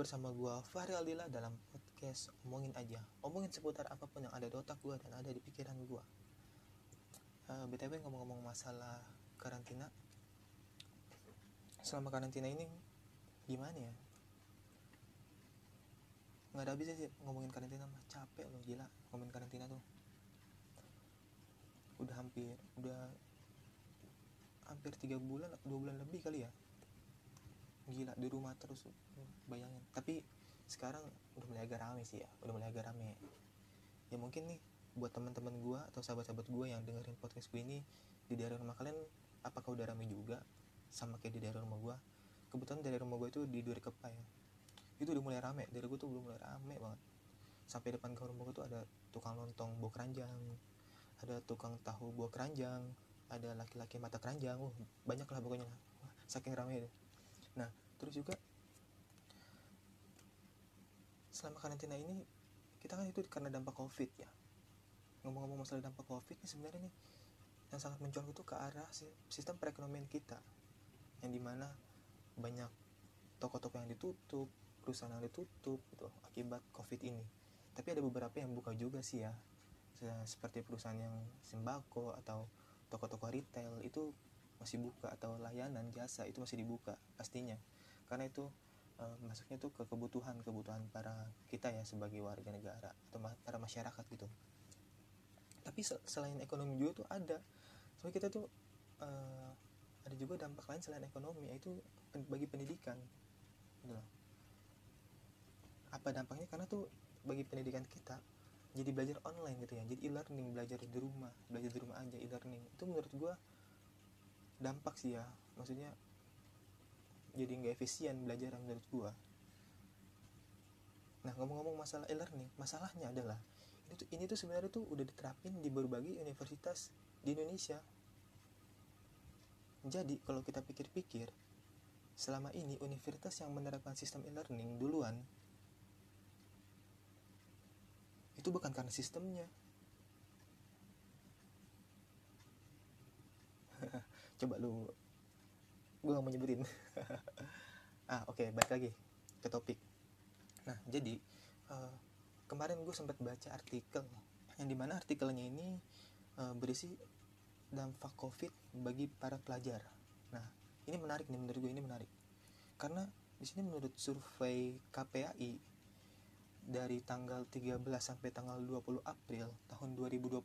bersama gua Fahri Aldila dalam podcast Omongin Aja. Omongin seputar apa pun yang ada di otak gua dan ada di pikiran gua. Uh, BTW ngomong-ngomong masalah karantina. Selama karantina ini gimana ya? Nggak ada habisnya sih ngomongin karantina mah. Capek loh gila ngomongin karantina tuh. Udah hampir udah hampir tiga bulan dua bulan lebih kali ya gila di rumah terus bayangin. Tapi sekarang udah mulai agak rame sih ya udah mulai agak rame. Ya mungkin nih buat teman-teman gue atau sahabat-sahabat gue yang dengerin podcast gue ini di daerah rumah kalian apakah udah rame juga? Sama kayak di daerah rumah gue kebetulan dari rumah gue itu di Duri Kepa ya. Itu udah mulai rame dari gue tuh belum mulai rame banget. Sampai depan ke rumah gue tuh ada tukang lontong buah keranjang ada tukang tahu buah keranjang ada laki-laki mata keranjang. Uh, banyak lah. Pokoknya saking rame deh nah terus juga selama karantina ini kita kan itu karena dampak covid ya. Ngomong-ngomong masalah dampak covid ini sebenarnya nih yang sangat mencolok itu ke arah sistem perekonomian kita. Yang di mana banyak toko-toko yang ditutup perusahaan yang ditutup gitu akibat covid ini. Tapi ada beberapa yang buka juga sih ya. Seperti perusahaan yang sembako atau toko-toko retail itu masih buka atau layanan jasa itu masih dibuka pastinya. Karena itu e, masuknya tuh ke kebutuhan kebutuhan para kita ya sebagai warga negara atau para masyarakat gitu. Tapi selain ekonomi juga tuh ada. Soalnya kita tuh e, ada juga dampak lain selain ekonomi yaitu bagi pendidikan. Gitu loh. Apa dampaknya? Karena tuh bagi pendidikan kita jadi belajar online gitu ya. Jadi e-learning belajar di rumah belajar di rumah aja e-learning. Itu menurut gue dampak sih ya. Maksudnya jadi nggak efisien belajar menurut gua. Nah ngomong-ngomong masalah e-learning masalahnya adalah ini tuh ini tuh sebenarnya tuh udah diterapin di berbagai universitas di Indonesia. Jadi kalau kita pikir-pikir selama ini universitas yang menerapkan sistem e-learning duluan itu bukan karena sistemnya coba lu gue gak mau nyebutin. Ah oke okay, balik lagi ke topik. Nah jadi uh, kemarin gue sempat baca artikel yang di mana artikelnya ini uh, berisi dampak covid bagi para pelajar. Nah ini menarik nih menurut gue ini menarik. Karena di sini menurut survei KPAI dari tanggal 13 sampai tanggal 20 April tahun 2020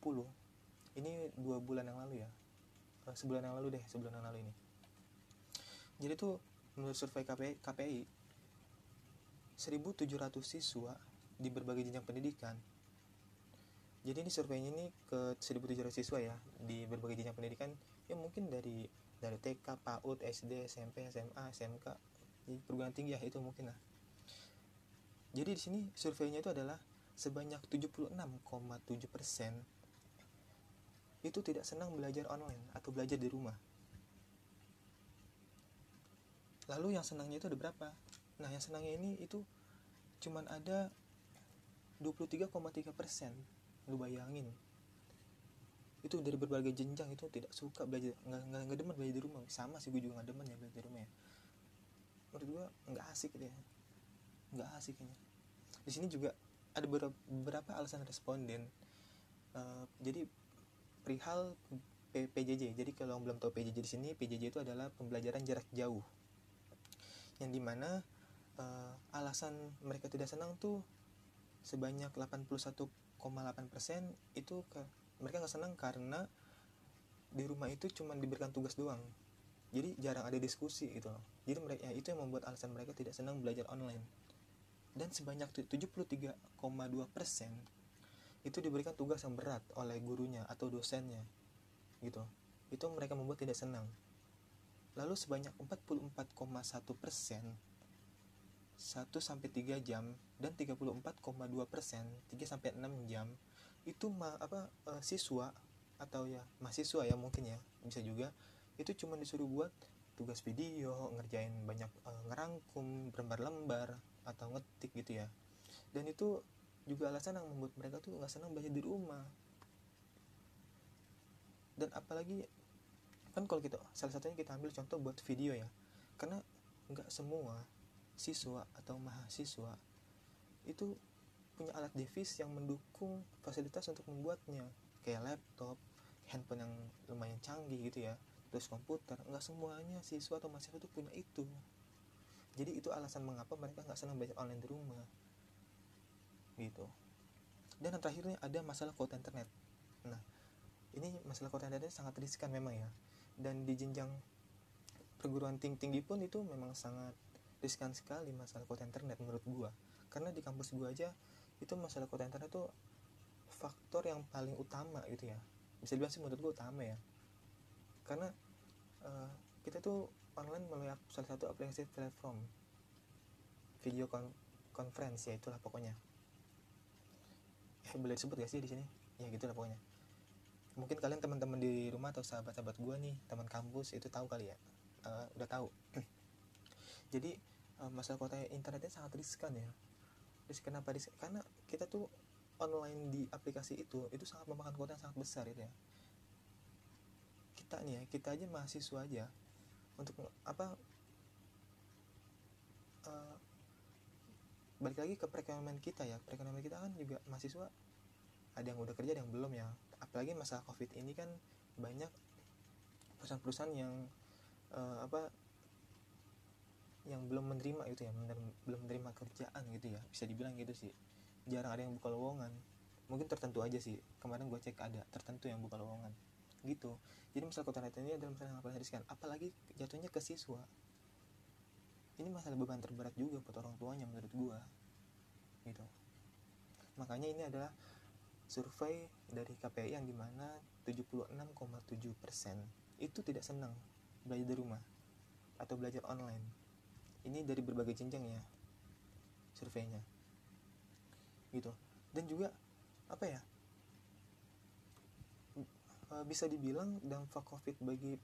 ini dua bulan yang lalu ya sebulan yang lalu deh sebulan yang lalu ini. Jadi tuh menurut survei KPI, KPI 1700 siswa di berbagai jenjang pendidikan. Jadi ini surveinya ini ke 1700 siswa ya di berbagai jenjang pendidikan. Ya mungkin dari dari TK, PAUD, SD, SMP, SMA, SMK di perguruan tinggi ya itu mungkin lah. Jadi di sini surveinya itu adalah sebanyak 76,7 persen itu tidak senang belajar online atau belajar di rumah. Lalu yang senangnya itu ada berapa? Nah yang senangnya ini itu cuman ada 23,3 persen. Lu bayangin. Itu dari berbagai jenjang itu tidak suka belajar nggak nggak, nggak demen belajar di rumah. Sama sih gue juga nggak demen ya belajar di rumah ya. Menurut gue nggak asik ya nggak asik ini. Di sini juga ada beberapa alasan responden. Uh, jadi perihal PJJ jadi kalau belum tahu PJJ di sini PJJ itu adalah pembelajaran jarak jauh. Yang di mana uh, alasan mereka tidak senang tuh sebanyak 81,8% itu ke mereka nggak senang karena di rumah itu cuma diberikan tugas doang. Jadi jarang ada diskusi gitu loh. Jadi mereka ya, itu yang membuat alasan mereka tidak senang belajar online. Dan sebanyak 73,2% itu diberikan tugas yang berat oleh gurunya atau dosennya gitu. Itu mereka membuat tidak senang. Lalu sebanyak 44,1 persen 1 sampai 3 jam dan 34,2 persen 3 sampai 6 jam itu ma apa e, siswa atau ya mahasiswa ya mungkin ya bisa juga itu cuma disuruh buat tugas video ngerjain banyak e, ngerangkum lembar-lembar atau ngetik gitu ya. Dan itu juga alasan yang membuat mereka tuh nggak senang belajar di rumah. Dan apalagi kan kalau kita salah satunya kita ambil contoh buat video ya. Karena nggak semua siswa atau mahasiswa itu punya alat device yang mendukung fasilitas untuk membuatnya. Kayak laptop handphone yang lumayan canggih gitu ya terus komputer. Nggak semuanya siswa atau mahasiswa itu punya itu. Jadi itu alasan mengapa mereka nggak senang belajar online di rumah gitu. Dan yang terakhirnya ada masalah kuota internet. Nah ini masalah kuota internet sangat riskan memang ya. Dan di jenjang perguruan tinggi tinggi pun itu memang sangat riskan sekali masalah kuota internet menurut gua. Karena di kampus gua aja itu masalah kuota internet itu faktor yang paling utama gitu ya. Bisa dibilang sih menurut gua utama ya. Karena uh, kita tuh online melalui salah satu aplikasi platform. Video con conference ya itulah pokoknya boleh disebut gak sih di sini? Ya gitulah pokoknya. Mungkin kalian teman-teman di rumah atau sahabat-sahabat gue nih teman kampus itu tahu kali ya? Uh, udah tahu. Jadi uh, masalah kuota internetnya sangat riskan ya. Riskan apa riskan? Karena kita tuh online di aplikasi itu itu sangat memakan kuota yang sangat besar itu ya. Kita nih ya kita aja mahasiswa aja untuk apa uh, balik lagi ke perekonomian kita ya. Perekonomian kita kan juga mahasiswa ada yang udah kerja ada yang belum ya. Apalagi masalah covid ini kan banyak perusahaan-perusahaan yang uh, apa yang belum menerima gitu ya belum menerima kerjaan gitu ya. Bisa dibilang gitu sih. Jarang ada yang buka lowongan. Mungkin tertentu aja sih. Kemarin gue cek ada tertentu yang buka lowongan. Gitu. Jadi masalah kota ini adalah masalah yang paling riskan apalagi jatuhnya ke siswa ini masalah beban terberat juga buat orang tuanya menurut gue gitu. Makanya ini adalah survei dari KPI yang di mana 76,7% itu tidak senang belajar di rumah atau belajar online. Ini dari berbagai jenjang ya surveinya gitu. Dan juga apa ya e, bisa dibilang dampak covid bagi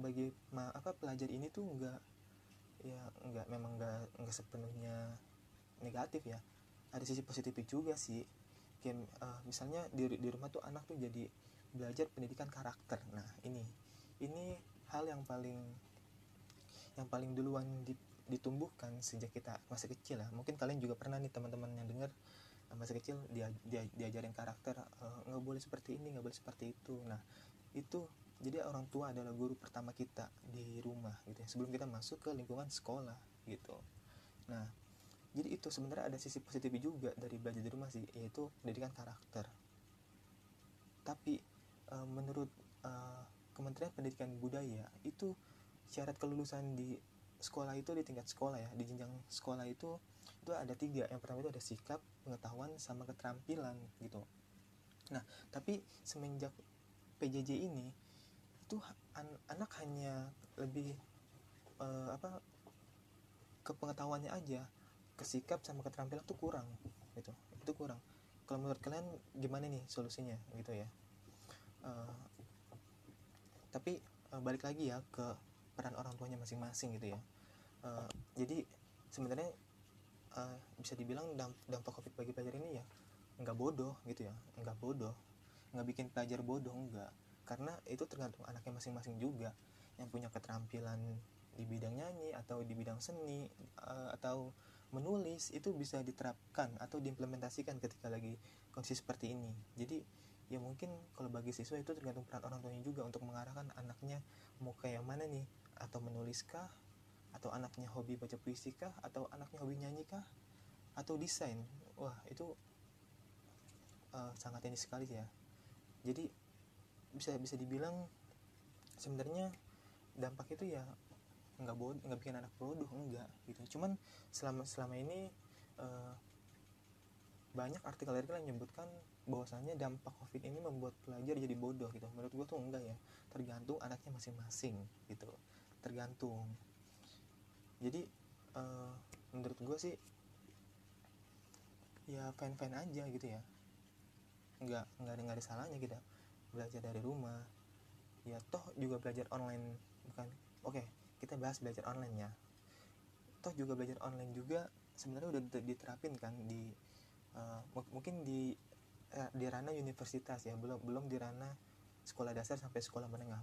bagi apa pelajar ini tuh enggak ya enggak memang enggak enggak sepenuhnya negatif ya. Ada sisi positif juga sih. Kayak uh, misalnya di di rumah tuh anak tuh jadi belajar pendidikan karakter. Nah ini ini hal yang paling yang paling duluan ditumbuhkan sejak kita masih kecil lah. Mungkin kalian juga pernah nih teman-teman yang dengar eh, masih kecil dia, dia diajarin karakter eh, nggak uh, boleh seperti ini nggak boleh seperti itu. Nah itu jadi orang tua adalah guru pertama kita di rumah gitu ya sebelum kita masuk ke lingkungan sekolah gitu. Nah jadi itu sebenarnya ada sisi positif juga dari belajar di rumah sih yaitu pendidikan karakter. Tapi e, menurut e, Kementerian Pendidikan Budaya itu syarat kelulusan di sekolah itu di tingkat sekolah ya di jenjang sekolah itu itu ada tiga. Yang pertama itu ada sikap pengetahuan sama keterampilan gitu. Nah tapi semenjak PJJ ini itu an anak hanya lebih uh, apa kepengetahuannya aja. Kesikap sama keterampilan tuh kurang gitu. Itu kurang. Kalau menurut kalian gimana nih solusinya gitu ya? Uh, tapi uh, balik lagi ya ke peran orang tuanya masing-masing gitu ya. Uh, jadi sebenarnya uh, bisa dibilang dampak covid bagi pelajar ini ya nggak bodoh gitu ya. Nggak bodoh. Nggak bikin pelajar bodoh enggak karena itu tergantung anaknya masing-masing juga. Yang punya keterampilan di bidang nyanyi atau di bidang seni uh, atau menulis itu bisa diterapkan atau diimplementasikan ketika lagi kondisi seperti ini. Jadi ya mungkin kalau bagi siswa itu tergantung peran orang tuanya juga untuk mengarahkan anaknya mau kayak mana nih. Atau menuliskah atau anaknya hobi baca puisi kah? Atau anaknya hobi nyanyi kah? Atau desain? Wah itu uh, sangat ini sekali ya. Jadi bisa bisa dibilang sebenarnya dampak itu ya nggak bodoh nggak bikin anak bodoh enggak gitu. Cuman selama selama ini uh, banyak artikel-artikel yang menyebutkan bahwasannya dampak covid ini membuat pelajar jadi bodoh gitu. Menurut gue tuh enggak ya. Tergantung anaknya masing-masing gitu. Tergantung. Jadi uh, menurut gue sih ya fan fan aja gitu ya. Nggak nggak ada nggak ada salahnya kita belajar dari rumah. Ya toh juga belajar online bukan? Oke okay, kita bahas belajar online ya. Toh juga belajar online juga sebenarnya udah diterapin kan di uh, mungkin di uh, di ranah universitas ya belum belum di ranah sekolah dasar sampai sekolah menengah.